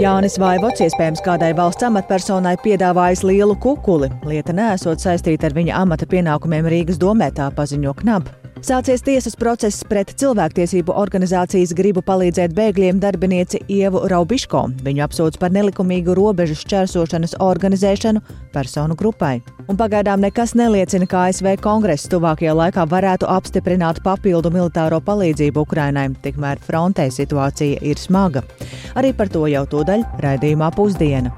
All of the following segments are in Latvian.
Jānis Vaivots iespējams kādai valsts amatpersonai piedāvājis lielu kukuli. Lieta nesot saistīta ar viņa amata pienākumiem Rīgas domē, tā paziņo Knab. Sācies tiesas process pret cilvēktiesību organizācijas gribu palīdzēt bēgļiem darbinieci Ievu Raubiško. Viņu apsūdz par nelikumīgu robežu šķērsošanas organizēšanu personu grupai. Un pagaidām nekas neliecina, ka ASV kongress tuvākajā laikā varētu apstiprināt papildu militāro palīdzību Ukrainai, tikmēr frontē situācija ir smaga. Arī par to jau tūdaļ raidījumā pusdiena.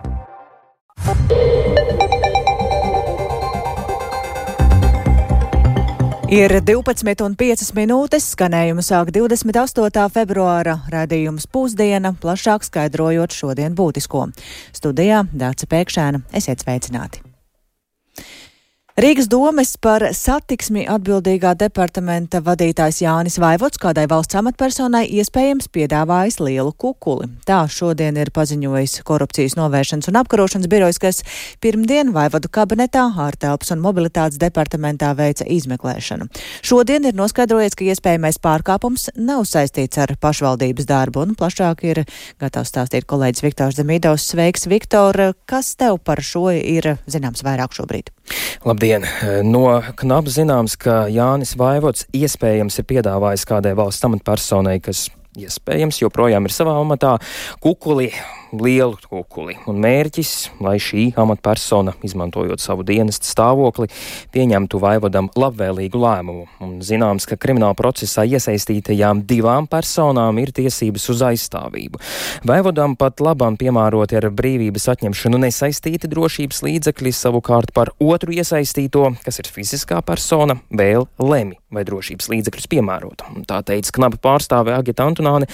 Ir 12,5 minūtes, skanējuma sāk 28. februāra raidījums pusdiena, plašāk skaidrojot šodien būtisko. Studijā Dāca Pēkšēna, esiet sveicināti! Rīgas domes par satiksmi atbildīgā departamenta vadītājs Jānis Vaivots kādai valsts amatpersonai iespējams piedāvājis lielu kukuli. Tā šodien ir paziņojis korupcijas novēršanas un apkarošanas birojs, kas pirmdien Vaivodu kabinetā ārtelpas un mobilitātes departamentā veica izmeklēšanu. Šodien ir noskaidrojies, ka iespējamais pārkāpums nav saistīts ar pašvaldības darbu, un plašāk ir gatavs stāstīt kolēģis Viktors Zemīdovs. Sveiks, Viktor! Kas tev par šo ir zināms vairāk šobrīd? Labdien! No knap zināms, ka Jānis Vaivots iespējams ir piedāvājis kādai valsts amatpersonai, kas iespējams joprojām ir savā amatā, kukuli lielu kukuli. Un mērķis, lai šī amatpersona, izmantojot savu dienestu stāvokli, pieņemtu vaivadam labvēlīgu lēmumu. Un zināms, ka krimināla procesā iesaistītajām divām personām ir tiesības uz aizstāvību. Vaivadam pat labam piemēroti ar brīvības atņemšanu nesaistīti drošības līdzekļi, savukārt par otru iesaistīto, kas ir fiziskā persona, vēl lemj vai drošības līdzekļus piemērot. Tā teica knaba pārstāve Agita Antonāne,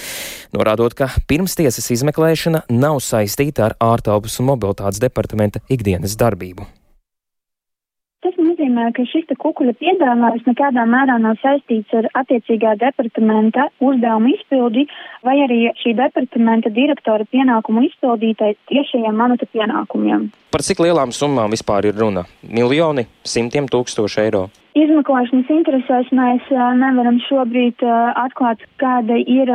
norādot, ka pirmstiesas izmeklēšana nav nav saistīta ar ārtelpas un mobilitātes departamenta ikdienas darbību. Tas nozīmē, ka šis kukuļa piedāvājums nekādā mērā nav saistīts ar attiecīgā departamenta uzdevumu izpildi vai arī šī departamenta direktora pienākumu izpildītai tiešajiem amata pienākumiem. Par cik lielām summām vispār ir runa? Miljoni, simtiem tūkstoši eiro? Izmeklēšanas interesēs mēs nevaram šobrīd atklāt, kāda ir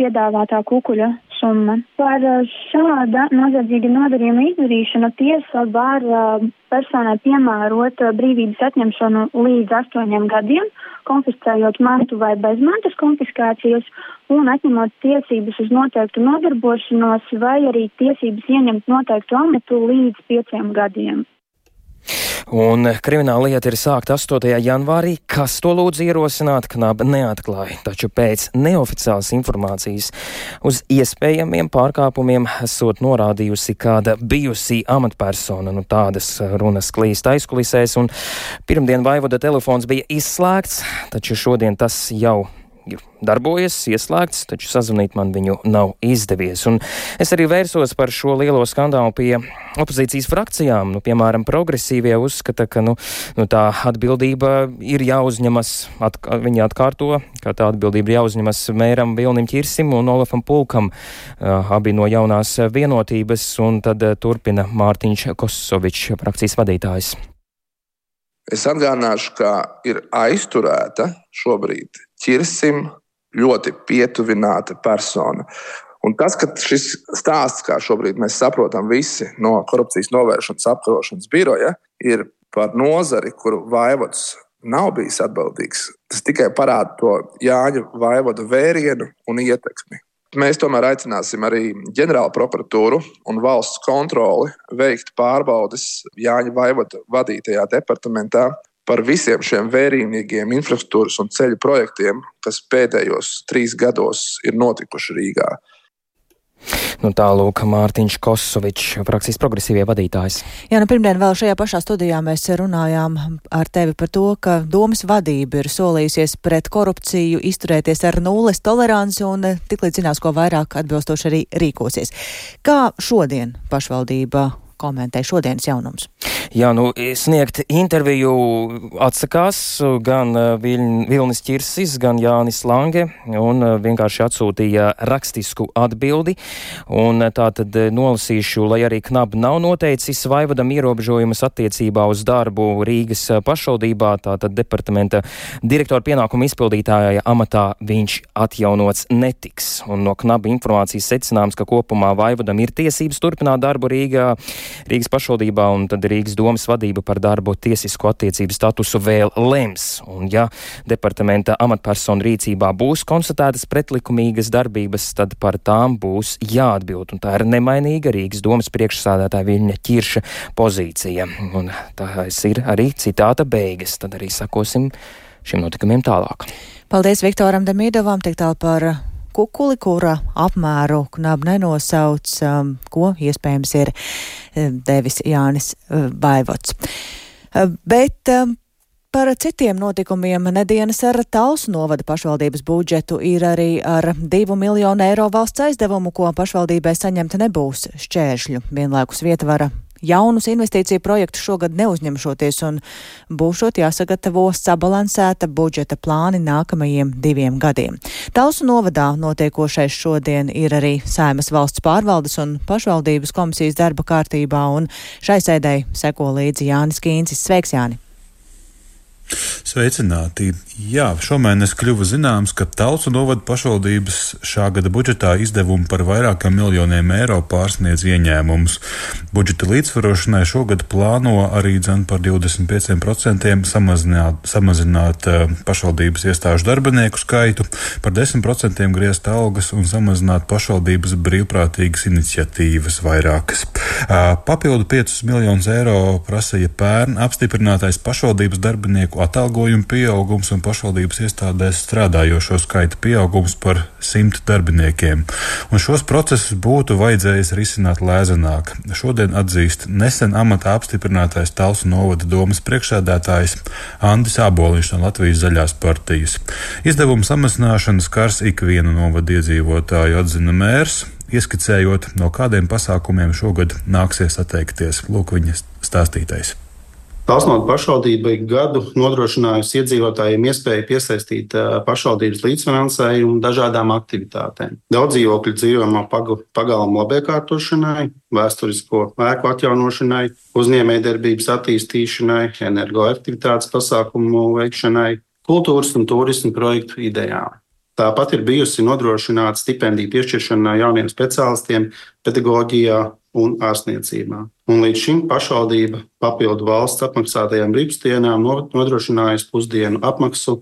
piedāvātā kukuļa summa. Par uh, šāda noziedzīga nodarījuma izdarīšanu tiesa var uh, personai piemērot uh, brīvības atņemšanu līdz astoņiem gadiem, konfiscējot mantu vai bezmantas konfiskācijas un atņemot tiesības uz noteiktu nodarbošanos vai arī tiesības ieņemt noteiktu amatu līdz pieciem gadiem. Un krimināla lieta ir sākta 8. janvārī. Kas to lūdzu ierosināt, knaba neatklāja. Taču pēc neoficiālas informācijas uz iespējamiem pārkāpumiem esot norādījusi kāda bijusī amatpersona. Nu, tādas runas klīst aizkulisēs, un pirmdien vaivoda telefons bija izslēgts, taču šodien tas jau ir darbojies, ieslēgts, taču sazvanīt man viņu nav izdevies. Un es arī vērsos par šo lielo skandālu pie opozīcijas frakcijām. Nu, piemēram, progresīvie uzskata, ka nu, nu, tā atbildība ir jāuzņemas, atk viņi atkārto, ka tā atbildība ir jāuzņemas mēram Vilnim Čirsim un Olafam Pulkam, uh, abi no jaunās vienotības, un tad uh, turpina Mārtiņš Kosovičs, frakcijas vadītājs. Es atgādināšu, ka ir aizturēta šobrīd ķirsim ļoti pietuvināta persona. Un tas, ka šis stāsts, kā šobrīd mēs saprotam, visi no korupcijas novēršanas apkarošanas biroja, ir par nozari, kuru vaivots nav bijis atbildīgs, tas tikai parāda to Jāņa vaivoda vērienu un ietekmi. Mēs tomēr aicināsim arī ģenerālu prokuratūru un valsts kontroli veikt pārbaudes Jāņa Vaivoda vadītajā departamentā par visiem šiem vērīgiem infrastruktūras un ceļu projektiem, kas pēdējos trīs gados ir notikuši Rīgā. Nu, Tālūk, Mārtiņš Kosovičs, frakcijas progresīvie vadītājs. Jā, nu pirmdien vēl šajā pašā studijā mēs runājām ar tevi par to, ka domas vadība ir solījusies pret korupciju izturēties ar nulles toleranci un tiklīdz zinās, ko vairāk atbilstoši arī rīkosies. Kā šodien pašvaldība komentē šodienas jaunums. Jā, nu, sniegt interviju atsakās gan Vilnis Čirsis, gan Jānis Lange, un vienkārši atsūtīja rakstisku atbildi. Un tā tad nolasīšu, lai arī knab nav noteicis vaivadam ierobežojumus attiecībā uz darbu Rīgas pašvaldībā, tātad departamenta direktora pienākumu izpildītāja amatā viņš atjaunots netiks. Un no knaba informācijas secināms, ka kopumā vaivadam ir tiesības turpināt darbu Rīgā, Rīgas pašvaldībā un tad Rīgas domas vadība par darbu tiesisko attiecību statusu vēl lems. Un ja departamenta amatpersonu rīcībā būs konstatētas pretlikumīgas darbības, tad par tām būs jāatbild. Un tā ir nemainīga Rīgas domas priekšsādātāja Viļņa Ķirša pozīcija. Un tā ir arī citāta beigas. Tad arī sakosim šiem notikumiem tālāk. Paldies Viktoram Demīdovam tik tālu par kukuli, kura apmēru knab nenosauc, um, ko iespējams ir um, devis Jānis uh, Baivots. Uh, bet um, Par citiem notikumiem nedēļas ar Talsu novada pašvaldības budžetu ir arī ar 2 miljonu eiro valsts aizdevumu, ko pašvaldībai saņemt nebūs šķēršļu. Vienlaikus vietvara jaunus investīciju projektus šogad neuzņemšoties un būšot jāsagatavo sabalansēta budžeta plāni nākamajiem diviem gadiem. Talsu novadā notiekošais šodien ir arī Saimas valsts pārvaldes un pašvaldības komisijas darba kārtībā, un šai sēdēji seko līdzi Jānis Kīncis. Sveiks, Jāni! Sveicināti! Jā, šomēnes kļuva zināms, ka Tautu novada pašvaldības šā gada budžetā izdevumi par vairākiem miljoniem eiro pārsniedz ieņēmumus. Budžeta līdzsvarošanai šogad plāno arī dzen par 25% samazināt, samazināt uh, pašvaldības iestāžu darbinieku skaitu, par 10% griezt algas un samazināt pašvaldības brīvprātīgas iniciatīvas vairākas. Uh, papildu 5 miljonus eiro prasīja pērn apstiprinātais pašvaldības darbinieku atalgojuma pieaugums un pašvaldības iestādēs strādājošo skaita pieaugums par simt darbiniekiem. Un šos procesus būtu vajadzējis risināt lēzenāk. Šodien atzīst nesen amatā apstiprinātais Talsu novada domas priekšsēdētājs Andris Āboliņš no Latvijas zaļās partijas. Izdevumu samazināšana skars ikvienu novada iedzīvotāju, atzina mērs, ieskicējot, no kādiem pasākumiem šogad nāksies atteikties. Lūk, viņa stāstītais. Talsnota pašvaldība gadu nodrošinājusi iedzīvotājiem iespēju piesaistīt pašvaldības līdzfinansējumu dažādām aktivitātēm. Daudz dzīvokļu dzīvojamā pagalma labiekārtošanai, vēsturisko ēku atjaunošanai, uzņēmējdarbības attīstīšanai, energoefektivitātes pasākumu veikšanai, kultūras un turismu projektu idejām. Tāpat ir bijusi nodrošināta stipendiju piešķiršana jauniem speciālistiem pedagoģijā, un ārstniecībā. Un līdz šim pašvaldība papildu valsts apmaksātajām brīvdienām nodrošinājusi pusdienu apmaksu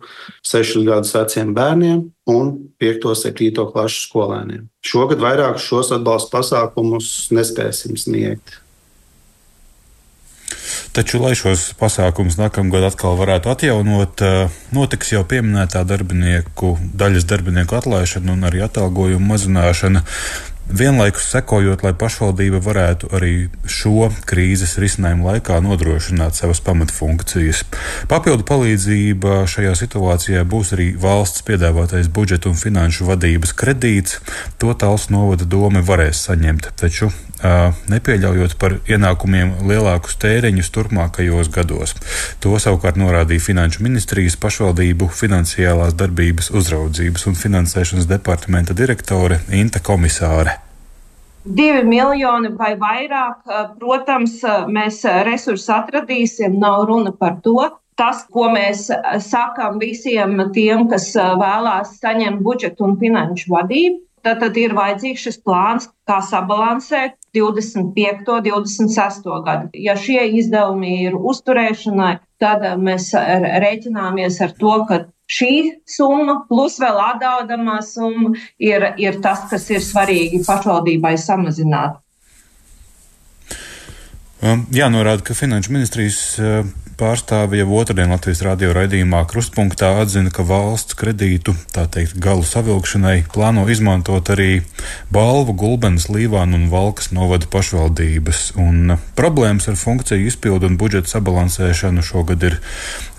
6 gadus veciem bērniem un 5. un 7. klases skolēniem. Šogad vairāk šos atbalsta pasākumus nespēsim sniegt. Taču, lai šos pasākumus nākamgad atkal varētu atjaunot, eh, notiks jau pieminētā darbinieku, daļas darbinieku atlaišana un arī atalgojuma mazināšana vienlaikus sekojot, lai pašvaldība varētu arī šo krīzes risinājumu laikā nodrošināt savas pamatfunkcijas. Papildu palīdzība šajā situācijā būs arī valsts piedāvātais budžeta un finanšu vadības kredīts. To tāls novada doma varēs saņemt, taču nepieļaujot par ienākumiem lielākus tēriņus turpmākajos gados. To savukārt norādīja Finanšu ministrijas pašvaldību finansiālās darbības uzraudzības un finansēšanas departamenta direktore Inta Komisāre. Divi miljoni vai vairāk, protams, mēs resursus atradīsim, nav runa par to. Tas, ko mēs sakām visiem tiem, kas vēlās saņemt budžetu un finanšu vadību, tad, tad ir vajadzīgs šis plāns, kā sabalansēt 25. un 26. gadu. Ja šie izdevumi ir uzturēšanai, tad mēs rēķināmies ar to, ka šī summa plus vēl atdodamā summa ir, ir tas, kas ir svarīgi pašvaldībai samazināt. Um, jānorāda, ka Finanšu ministrijas uh, pārstāve jau otrdien Latvijas radio raidījumā Krustpunktā atzina, ka valsts kredītu, tā teikt, galu savilkšanai plāno izmantot arī balvu Gulbenas, Līvānu un Valkas novada pašvaldības. Un problēmas ar funkciju izpildu un budžeta sabalansēšanu šogad ir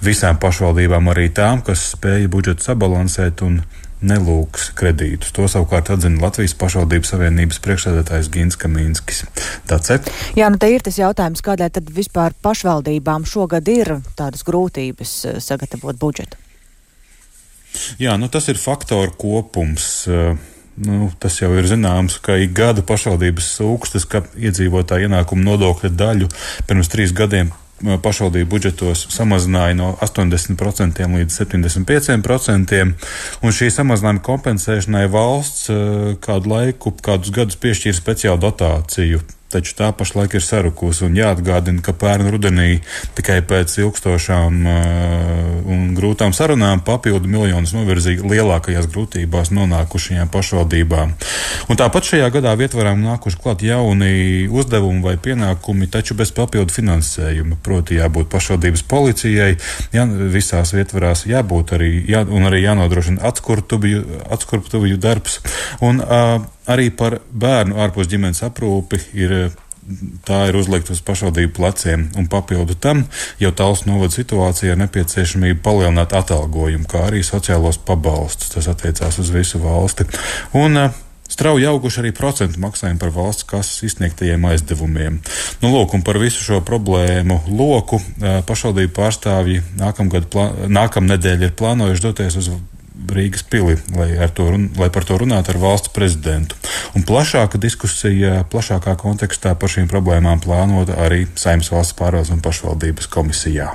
visām pašvaldībām, arī tām, kas spēja budžetu sabalansēt un nelūgs kredītus. To savukārt atzina Latvijas pašvaldības savienības priekšsēdētājs Gins Kamīnskis. Tāds ir. Jā, nu te ir tas jautājums, kādēļ tad vispār pašvaldībām šogad ir tādas grūtības eh, sagatavot budžetu? Jā, nu tas ir faktoru kopums. Uh, Nu, tas jau ir zināms, ka ik gadu pašvaldības sūkstas, ka iedzīvotāja ienākuma nodokļa daļu pirms trīs gadiem pašvaldību budžetos samazināja no 80% līdz 75%. Un šī samazinājuma kompensēšanai valsts kādu laiku, kādus gadus piešķīra speciālu dotāciju taču tā pašlaik ir sarukusi. Un jāatgādina, ka pērn rudenī tikai pēc ilgstošām uh, un grūtām sarunām papildu miljonus novirzīja lielākajās grūtībās nonākušajām pašvaldībām. Un tāpat šajā gadā vietvarām nākuši klāt jauni uzdevumi vai pienākumi, taču bez papildu finansējuma. Proti, jābūt pašvaldības policijai, jā, visās vietvarās jābūt arī, jā, un arī jānodrošina atskurptuvju darbs. Un, uh, Arī par bērnu ārpus ģimenes aprūpi ir tā ir uzlikta uz pašvaldību pleciem. Un papildu tam jau tāls novada situācija ar nepieciešamību palielināt atalgojumu, kā arī sociālos pabalstus. Tas attiecās uz visu valsti. Un, uh, Strauji auguši arī procentu maksājumi par valsts kases izsniegtajiem aizdevumiem. Nu, lūk, par visu šo problēmu loku pašvaldību pārstāvji nākamgad, nākamnedēļ ir plānojuši doties uz Rīgas pili, lai, to, lai par to runātu ar valsts prezidentu. Un plašāka diskusija, plašākā kontekstā par šīm problēmām plānota arī Saimnes valsts pārvaldes un pašvaldības komisijā.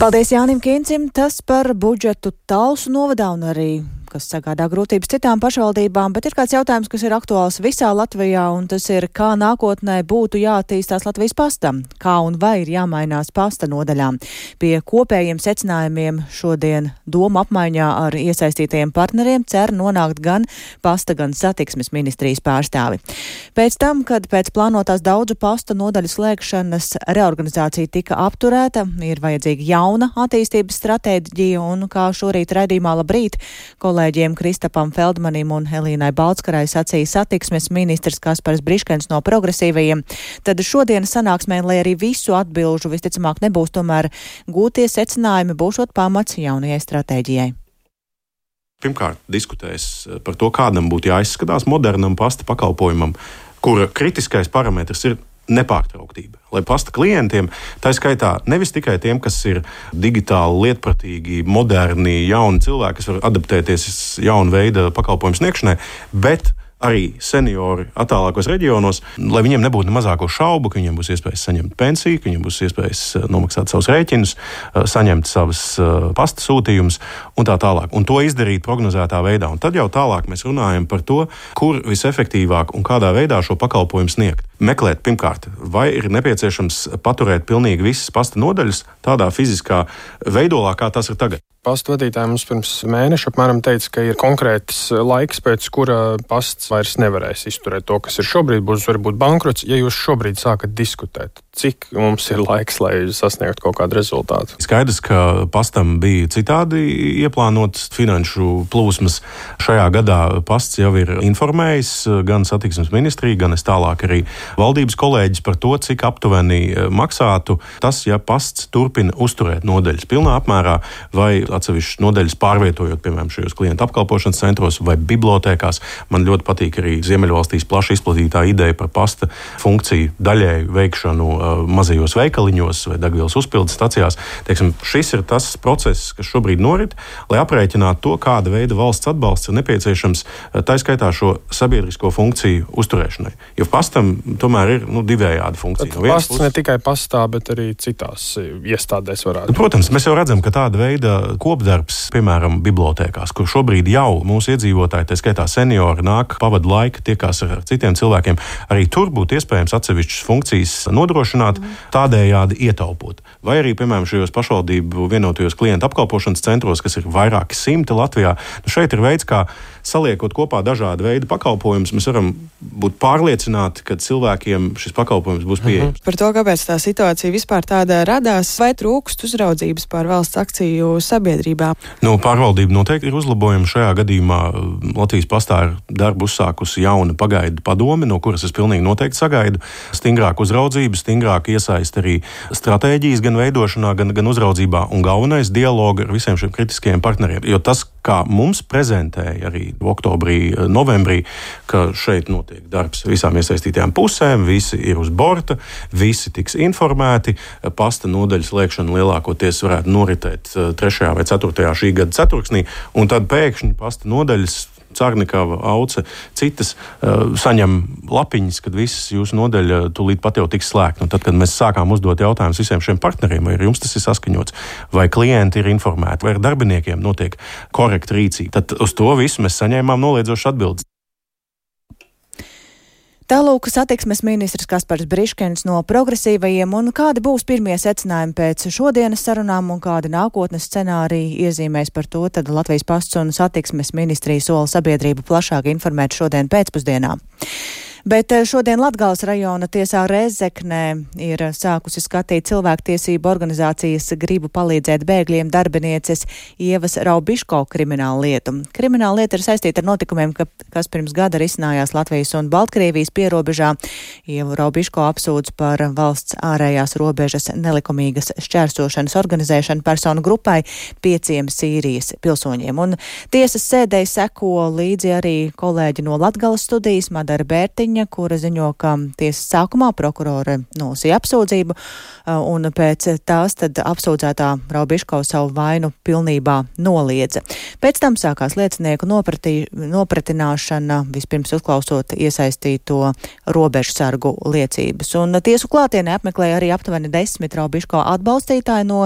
Paldies Jānim Kīncim, tas par budžetu Talsu novadā un arī kas sagādā grūtības citām pašvaldībām, bet ir kāds jautājums, kas ir aktuāls visā Latvijā, un tas ir, kā nākotnē būtu jāattīstās Latvijas pastam, kā un vai ir jāmainās pasta nodaļām. Pie kopējiem secinājumiem šodien doma apmaiņā ar iesaistītajiem partneriem cer nonākt gan pasta, gan satiksmes ministrijas pārstāvi. Pēc tam, kad pēc plānotās daudzu pasta nodaļu slēgšanas reorganizācija tika apturēta, ir vajadzīga jauna attīstības stratēģija, un kā šorīt raidījumā labrīt, kolēģi kolēģiem Kristapam Feldmanim un Helīnai Balskarai sacīja satiksmes ministrs Kaspars Briškens no progresīvajiem. Tad šodienas sanāksmē, lai arī visu atbilžu visticamāk nebūs, tomēr gūtie secinājumi būšot pamats jaunajai stratēģijai. Pirmkārt, diskutēs par to, kādam būtu jāizskatās modernam pasta pakalpojumam, kura kritiskais parametrs ir nepārtrauktība. Lai pasta klientiem, tā skaitā nevis tikai tiem, kas ir digitāli lietpratīgi, moderni, jauni cilvēki, kas var adaptēties jaunu veidu pakalpojumu sniegšanai, bet arī seniori attālākos reģionos, lai viņiem nebūtu ne mazāko šaubu, ka viņiem būs iespējas saņemt pensiju, ka viņiem būs iespējas eh, nomaksāt savus rēķinus, eh, saņemt savus eh, pasta sūtījumus un tā tālāk. Un to izdarīt prognozētā veidā. Un tad jau tālāk mēs runājam par to, kur visefektīvāk un kādā veidā šo pakalpojumu sniegt. Meklēt, pirmkārt, vai ir nepieciešams paturēt pilnīgi visas pasta nodaļas tādā fiziskā veidolā, kā tas ir tagad. Pastu vadītāji mums pirms mēneša apmēram teica, ka ir konkrēts laiks, pēc kura pasts vairs nevarēs izturēt to, kas ir šobrīd. Būs varbūt bankrots, ja jūs šobrīd sākat diskutēt. Cik mums ir laiks, lai sasniegtu kaut kādu rezultātu? Skaidrs, ka pastam bija citādi ieplānotas finanšu plūsmas. Šajā gadā pasts jau ir informējis gan satiksmes ministriju, gan es tālāk arī valdības kolēģis par to, cik aptuveni maksātu tas, ja pasts turpina uzturēt nodeļas pilnā apmērā vai atsevišķas nodeļas pārvietojot, piemēram, šajos klientu apkalpošanas centros vai bibliotekās. Man ļoti patīk arī Ziemeļvalstīs plaši izplatītā ideja par pasta funkciju daļēju veikšanu mazajos veikaliņos vai degvielas uzpildes stacijās. Teiksim, šis ir tas process, kas šobrīd norit, lai aprēķinātu to, kāda veida valsts atbalsts ir nepieciešams uh, tā skaitā šo sabiedrisko funkciju uzturēšanai. Jo pastam tomēr ir nu, divējāda funkcija. No pasts puses... ne tikai pastā, bet arī citās uh, iestādēs varētu. Protams, mēs jau redzam, ka tāda veida kopdarbs, piemēram, bibliotekās, kur šobrīd jau mūsu iedzīvotāji, tā skaitā seniori, nāk, pavada laiku, tiekās ar citiem cilvēkiem. Arī tur būtu iespējams atsevišķas funkcijas nodrošināt, tādējādi ietaupot. Vai arī, piemēram, šajos pašvaldību vienotajos klientu apkalpošanas centros, kas ir vairāki simti Latvijā, nu šeit ir veids, kā saliekot kopā dažādu veidu pakalpojumus, mēs varam būt pārliecināti, ka cilvēkiem šis pakalpojums būs mhm. pieejams. Par to, kāpēc tā situācija vispār tāda radās, vai trūkst uzraudzības pār valsts akciju sabiedrībā? Nu, pārvaldība noteikti ir uzlabojama. Šajā gadījumā uh, Latvijas pastā ir darbu uzsākusi jauna pagaidu padome, no kuras es pilnīgi noteikti sagaidu stingrāku uzraudzību, stingrāku iesaisti arī stratēģijas gan veidošanā, gan, gan uzraudzībā un galvenais dialogu ar visiem šiem kritiskajiem partneriem. Jo tas, kā mums prezentēja arī oktobrī, novembrī, ka šeit notiek darbs visām iesaistītajām pusēm, visi ir uz borta, visi tiks informēti. Pasta nodaļas liekšana lielākoties varētu noritēt 3. vai 4. šī gada ceturksnī, un tad pēkšņi pasta nodaļas Cārnikava, Auce, citas uh, saņem lapiņas, kad visas jūsu nodeļa tūlīt pat jau tiks slēgta. Tad, kad mēs sākām uzdot jautājumus visiem šiem partneriem, vai jums tas ir saskaņots, vai klienti ir informēti, vai ar darbiniekiem notiek korekta rīcība, tad uz to visu mēs saņēmām noliedzošas atbildes. Tālūk, satiksmes ministrs Kaspars Briškens no progresīvajiem un kādi būs pirmie secinājumi pēc šodienas sarunām un kādi nākotnes scenāriji iezīmēs par to, tad Latvijas pasts un satiksmes ministrija sola sabiedrību plašāk informēt šodien pēcpusdienā. Bet eh, šodien Latgales rajona tiesā Rezeknē ir sākusi skatīt cilvēktiesību organizācijas gribu palīdzēt bēgļiem darbinieces Ievas Raubiško kriminālu lietu. Krimināla lieta ir saistīta ar notikumiem, ka, kas pirms gada risinājās Latvijas un Baltkrievijas pierobežā. Ievu Raubiško apsūdz par valsts ārējās robežas nelikumīgas šķērsošanas organizēšanu personu grupai pieciem Sīrijas pilsoņiem. Un tiesas sēdēji seko līdzi arī kolēģi no Latgales studijas Madara Bērtiņa ziņa, kura ziņo, ka tiesas sākumā prokurore nolasīja apsūdzību, uh, un pēc tās tad apsūdzētā Raubiškau savu vainu pilnībā noliedza. Pēc tam sākās liecinieku nopratī, nopratināšana, vispirms uzklausot iesaistīto robežu sargu liecības. Un tiesu klātienē apmeklēja arī aptuveni desmit Raubiško atbalstītāji no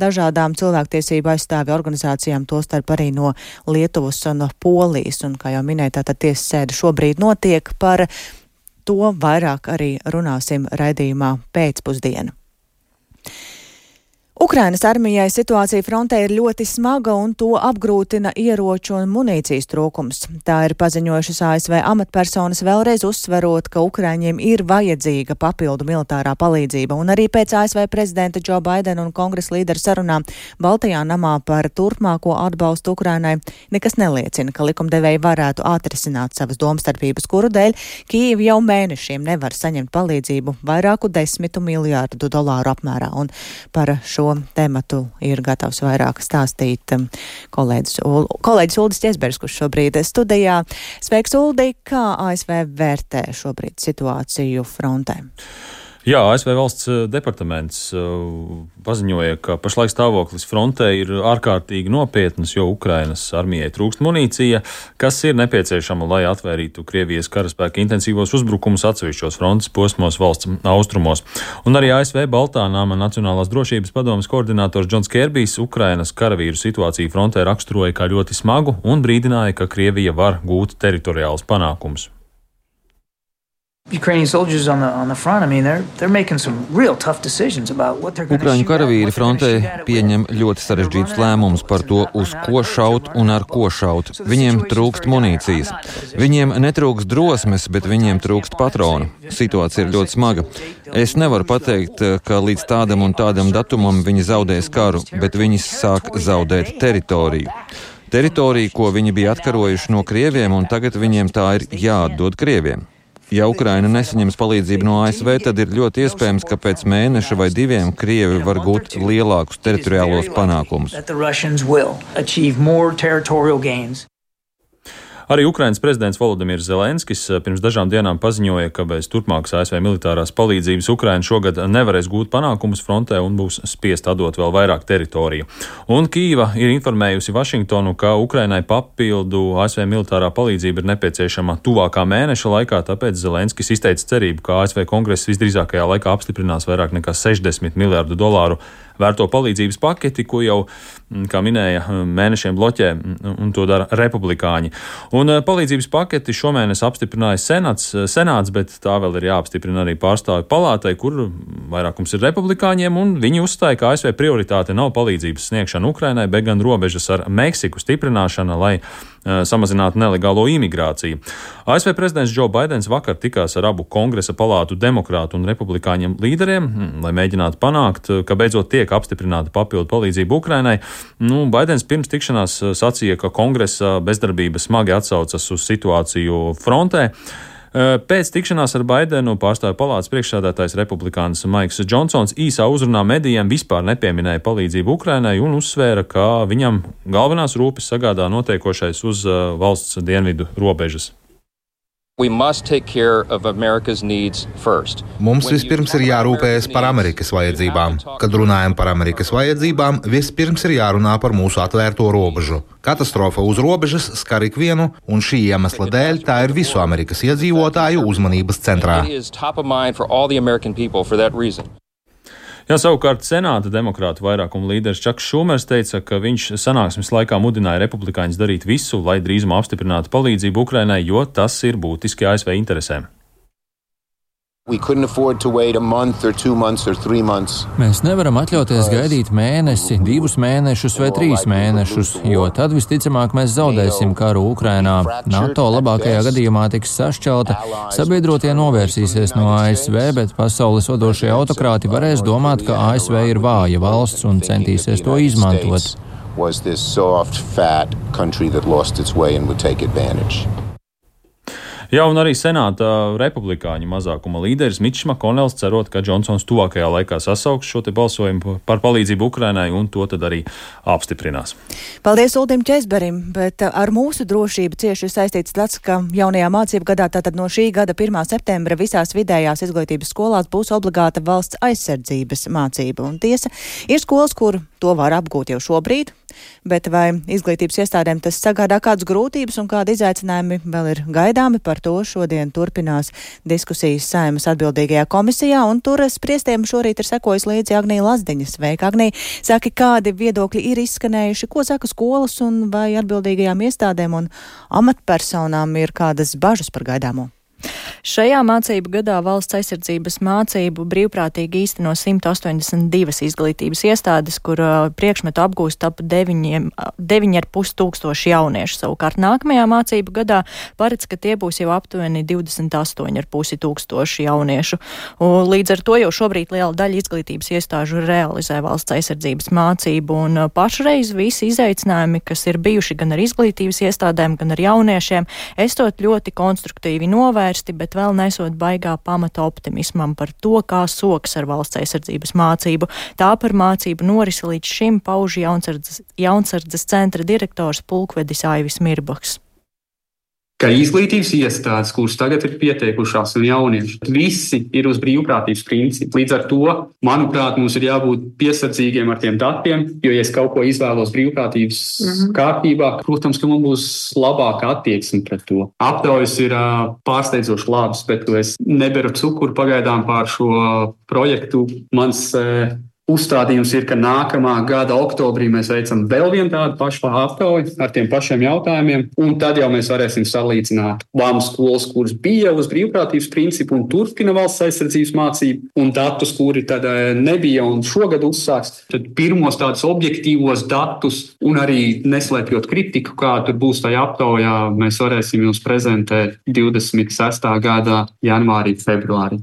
dažādām cilvēktiesību aizstāvi organizācijām, tostarp arī no Lietuvas un Polijas. Un, kā jau minēja, tātad tiesas sēde šobrīd notiek par to vairāk arī runāsim raidījumā pēcpusdienu. Ukrainas armijai situācija frontē ir ļoti smaga un to apgrūtina ieroču un munīcijas trūkums. Tā ir paziņojušas ASV amatpersonas vēlreiz uzsverot, ka Ukraiņiem ir vajadzīga papildu militārā palīdzība, un arī pēc ASV prezidenta Džo Baidena un kongresa līderu sarunām Baltajā namā par turpmāko atbalstu Ukrainai nekas neliecina, ka likumdevēji varētu atrisināt savas domstarpības, kuru dēļ Kīva jau mēnešiem nevar saņemt palīdzību vairāku desmitu miljārdu dolāru apmērā. Un par šo šo tematu ir gatavs vairāk stāstīt um, kolēģis, kolēģis Uldis Ķesbergs, kurš šobrīd studijā. Sveiks, Uldi! Kā ASV vērtē šobrīd situāciju frontē? Jā, ASV valsts eh, departaments eh, paziņoja, ka pašlaik stāvoklis frontē ir ārkārtīgi nopietns, jo Ukrainas armijai trūkst munīcija, kas ir nepieciešama, lai atvērītu Krievijas karaspēka intensīvos uzbrukumus atsevišķos frontes posmos valsts austrumos. Un arī ASV Baltānāma Nacionālās drošības padomas koordinators Džons Kerbijs Ukrainas karavīru situāciju frontē raksturoja kā ļoti smagu un brīdināja, ka Krievija var gūt teritoriālus panākumus. Ukraiņu karavīri frontē pieņem ļoti sarežģītus lēmumus par to, uz ko šaut un ar ko šaut. Viņiem trūkst munīcijas. Viņiem netrūkst drosmes, bet viņiem trūkst patronu. Situācija ir ļoti smaga. Es nevaru pateikt, ka līdz tādam un tādam datumam viņi zaudēs karu, bet viņi sāk zaudēt teritoriju. Teritoriju, ko viņi bija atkarojuši no krieviem, un tagad viņiem tā ir jāatdod krieviem. Ja Ukraina nesaņems palīdzību no ASV, tad ir ļoti iespējams, ka pēc mēneša vai diviem Krievi var gūt lielākus teritoriālos panākumus. Arī Ukrainas prezidents Volodimirs Zelenskis eh, pirms dažām dienām paziņoja, ka bez turpmākas ASV militārās palīdzības Ukraina šogad nevarēs gūt panākumus frontē un būs spiest atdot vēl vairāk teritoriju. Un Kīva ir informējusi Vašingtonu, ka Ukrainai papildu ASV militārā palīdzība ir nepieciešama tuvākā mēneša laikā, tāpēc Zelenskis izteica cerību, ka ASV kongress visdrīzākajā laikā apstiprinās vairāk nekā 60 miljārdu dolāru vērto palīdzības paketi, ko jau, kā minēja, mēnešiem bloķē, mm, un to dara republikāņi. Un eh, palīdzības paketi šomēnes apstiprināja senats, eh, senāts, bet tā vēl ir jāapstiprina arī pārstāvju palātai, kur vairākums ir republikāņiem, un viņi uzstāja, ka ASV prioritāte nav palīdzības sniegšana Ukrainai, bet gan robežas ar Meksiku stiprināšana, lai uh, samazinātu nelegālo imigrāciju. ASV prezidents Joe Baidens vakar tikās ar abu kongresa palātu demokrātu un republikāņiem līderiem, mm, lai mēģinātu panākt, ka beidzot tiek apstiprināta papildu palīdzība Ukrainai. Nu, Baidens pirms tikšanās uh, sacīja, ka kongresa bezdarbība smagi atsaucas uz situāciju frontē. Pēc tikšanās ar Baidenu pārstāvju palātas priekšsādātājs republikānis Maiks Džonsons īsā uzrunā medijiem vispār nepieminēja palīdzību Ukrainai un uzsvēra, ka viņam galvenās rūpes sagādā notiekošais uz valsts dienvidu robežas. Mums vispirms ir jārūpējas par Amerikas vajadzībām. Kad runājam par Amerikas vajadzībām, vispirms ir jārunā par mūsu atvērto robežu. Katastrofa uz robežas skar ikvienu, un šī iemesla dēļ tā ir visu Amerikas iedzīvotāju uzmanības centrā. Jā, savukārt Senāta demokrātu vairākuma līderis Čaks Šumers teica, ka viņš sanāksmes laikā mudināja republikāņus darīt visu, lai drīzumā apstiprinātu palīdzību Ukrainai, jo tas ir būtiski ASV interesēm. Mēs nevaram atļauties gaidīt mēnesi, divus mēnešus vai trīs mēnešus, jo tad visticamāk mēs zaudēsim karu Ukrainā. NATO labākajā gadījumā tiks sašķelta, sabiedrotie novērsīsies no ASV, bet pasaules vadošie autokrāti varēs domāt, ka ASV ir vāja valsts un centīsies to izmantot. Was this soft, fat country that lost its way and would take advantage? Jā, un arī senāta republikāņu mazākuma līderis Mičs Makonels cerot, ka Džonsons tuvākajā laikā sasauks šo balsojumu par palīdzību Ukrainai un to tad arī apstiprinās. Paldies Uldim Česberim, bet ar mūsu drošību cieši saistīts tas, ka jaunajā mācību gadā, tātad no šī gada 1. septembra visās vidējās izglītības skolās būs obligāta valsts aizsardzības mācība. Un tiesa ir skolas, kur to var apgūt jau šobrīd, bet vai izglītības iestādēm tas sagādā kādas grūtības un kādi izaicinājumi vēl ir gaidāmi par to šodien turpinās diskusijas saimas atbildīgajā komisijā, un tur spriestiem šorīt ir sekojis līdzi Agnija Lazdiņa. Sveika, Agnija! Saki, kādi viedokļi ir izskanējuši, ko saka skolas un vai atbildīgajām iestādēm un amatpersonām ir kādas bažas par gaidāmo? Šajā mācību gadā valsts aizsardzības mācību brīvprātīgi īsteno 182 izglītības iestādes, kur uh, priekšmetu apgūst ap 9,5 tūkstoši jauniešu. Savukārt nākamajā mācību gadā paredz, ka tie būs jau aptuveni 28,5 tūkstoši jauniešu. Un līdz ar to jau šobrīd liela daļa izglītības iestāžu realizē valsts aizsardzības mācību, un uh, pašreiz visi izaicinājumi, kas ir bijuši gan ar izglītības iestādēm, gan ar jauniešiem, esot ļoti konstruktīvi novērsti, bet vēl nesot baigā pamata optimismam par to, kā soks ar valsts aizsardzības mācību. Tā par mācību norisi līdz šim pauž jaunsardzes, jaunsardzes centra direktors Pulkvedis Aivis Mirbaks ka izglītības iestādes, kuras tagad ir pieteikušās, un jaunieši, visi ir uz brīvprātības principu. Līdz ar to, manuprāt, mums ir jābūt piesardzīgiem ar tiem datiem, jo, ja es kaut ko izvēlos brīvprātības mm -hmm. kārtībā, protams, ka man būs labāka attieksme pret to. Aptaujas ir uh, pārsteidzoši labas, bet es neberu cukuru pagaidām pār šo projektu. Mans uh, Uzstādījums ir, ka nākamā gada oktobrī mēs veicam vēl vienu tādu pašu aptauju ar tiem pašiem jautājumiem, un tad jau mēs varēsim salīdzināt lāmas skolas, kuras bija uz brīvprātības principu un turpina valsts aizsardzības mācību, un datus, kuri tad eh, nebija un šogad uzsāks. Tad pirmos tādus objektīvos datus un arī neslēpjot kritiku, kā tur būs tajā aptaujā, mēs varēsim jums prezentēt 26. gada janvārī, februārī.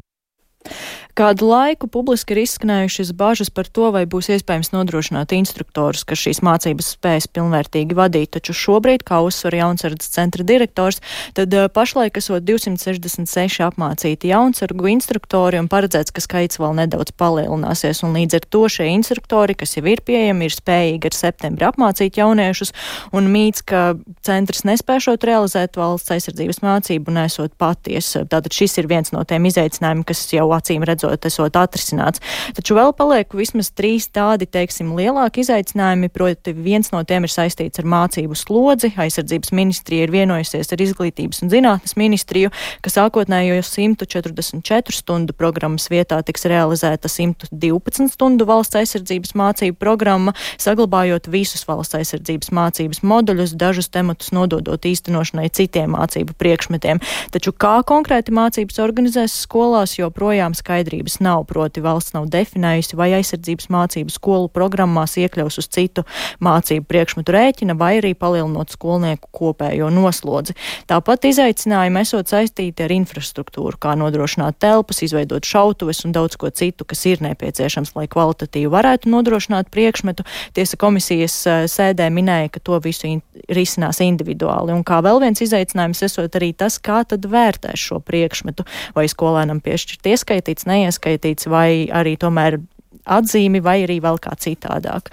Kādu laiku publiski ir izskanējušas bažas par to, vai būs iespējams nodrošināt instruktorus, kas šīs mācības spēs pilnvērtīgi vadīt, taču šobrīd, kā uzsver jaunsardzes centra direktors, tad eh, pašlaik esot 266 apmācīti jaunsargu instruktori un paredzēts, ka skaits vēl nedaudz palielināsies, un līdz ar to šie instruktori, kas jau ir pieejami, ir spējīgi ar septembri apmācīt jauniešus, un mīts, ka centrs nespēšot realizēt valsts aizsardzības mācību, nesot paties. Tātad šis ir viens no tiem izaicinājumiem, kas jau acīm redzot beidzot esot atrisināts. Taču vēl paliek vismaz trīs tādi, teiksim, lielāki izaicinājumi, proti viens no tiem ir saistīts ar mācību slodzi. Aizsardzības ministrija ir vienojusies ar izglītības un zinātnes ministriju, ka sākotnējo 144 stundu programmas vietā tiks realizēta 112 stundu valsts aizsardzības mācību programma, saglabājot visus valsts aizsardzības mācības moduļus, dažus tematus nododot īstenošanai citiem mācību priekšmetiem. Taču kā konkrēti mācības organizēs skolās, joprojām skaidri atšķirības nav, proti valsts nav definējusi, vai aizsardzības mācību skolu programmās iekļaus uz citu mācību priekšmetu rēķina, vai arī palielinot skolnieku kopējo noslodzi. Tāpat izaicinājumi esot saistīti ar infrastruktūru, kā nodrošināt telpas, izveidot šautuves un daudz ko citu, kas ir nepieciešams, lai kvalitatīvi varētu nodrošināt priekšmetu. Tiesa komisijas eh, sēdē minēja, ka to visu in risinās individuāli. Un kā vēl viens izaicinājums esot arī tas, kā tad vērtēs šo priekšmetu, vai skolēnam piešķirt ieskaitīts, neieskaitīts, vai arī tomēr atzīmi vai arī vēl kā citādāk.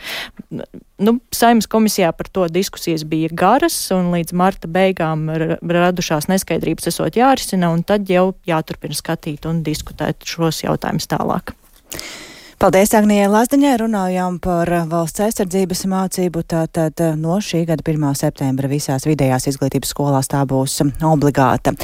Nu, Saimnes komisijā par to diskusijas bija garas, un līdz marta beigām radušās neskaidrības esot jārisina, un tad jau jāturpina skatīt un diskutēt šos jautājumus tālāk. Paldies, Agnijai Lazdiņai. Runājām par valsts aizsardzības mācību. Tātad eh, no šī gada 1. septembra visās vidējās izglītības skolās tā būs obligāta.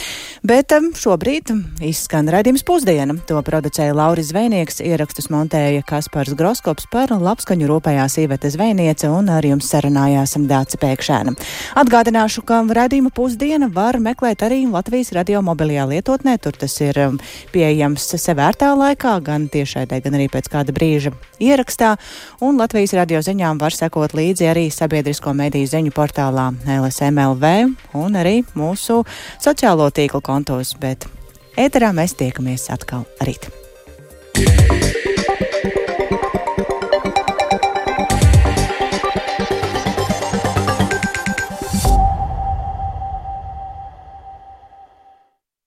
Bet eh, šobrīd izskan redzījums pusdiena. To producēja Lauris Zvejnieks, ierakstus montēja Kaspars Groskops par labskaņu rūpējās Iveta Zvejniece un ar jums sarunājās Dāca Pēkšēna. Atgādināšu, ka redzījuma pusdiena var meklēt arī Latvijas radio mobilajā lietotnē. Tur tas ir eh, pieejams sevērtā laikā, gan tiešraidē, gan arī pēc kā kāda brīža ierakstā, un Latvijas radio ziņām var sekot līdzi arī sabiedrisko mediju ziņu portālā LSMLV un arī mūsu sociālo tīklu kontos, bet ēterā mēs tiekamies atkal rīt. Yeah.